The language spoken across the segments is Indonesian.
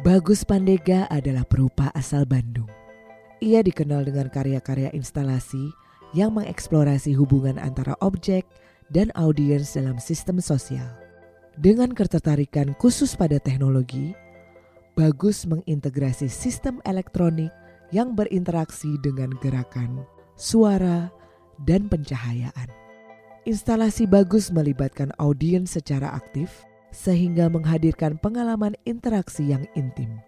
Bagus Pandega adalah perupa asal Bandung. Ia dikenal dengan karya-karya instalasi yang mengeksplorasi hubungan antara objek dan audiens dalam sistem sosial. Dengan ketertarikan khusus pada teknologi, Bagus mengintegrasi sistem elektronik yang berinteraksi dengan gerakan, suara, dan pencahayaan. Instalasi Bagus melibatkan audiens secara aktif sehingga menghadirkan pengalaman interaksi yang intim.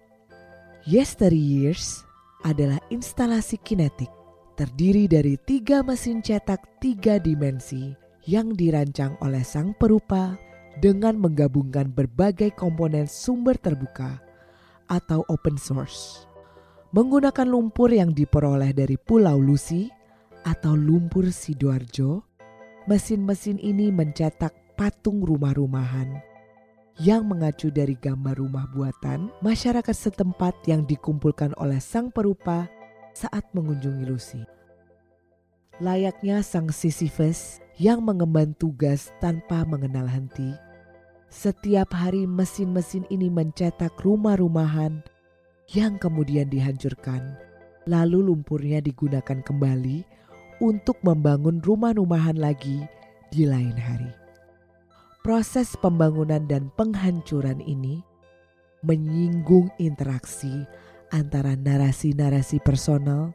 Yesteryears adalah instalasi kinetik terdiri dari tiga mesin cetak tiga dimensi yang dirancang oleh sang perupa dengan menggabungkan berbagai komponen sumber terbuka atau open source. Menggunakan lumpur yang diperoleh dari Pulau Lusi atau lumpur Sidoarjo, mesin-mesin ini mencetak patung rumah-rumahan yang mengacu dari gambar rumah buatan masyarakat setempat yang dikumpulkan oleh sang perupa saat mengunjungi Lucy. Layaknya sang Sisyphus yang mengemban tugas tanpa mengenal henti, setiap hari mesin-mesin ini mencetak rumah-rumahan yang kemudian dihancurkan, lalu lumpurnya digunakan kembali untuk membangun rumah-rumahan lagi di lain hari. Proses pembangunan dan penghancuran ini menyinggung interaksi antara narasi-narasi personal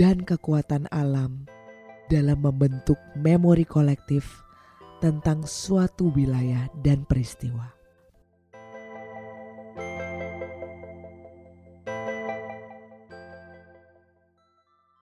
dan kekuatan alam dalam membentuk memori kolektif tentang suatu wilayah dan peristiwa.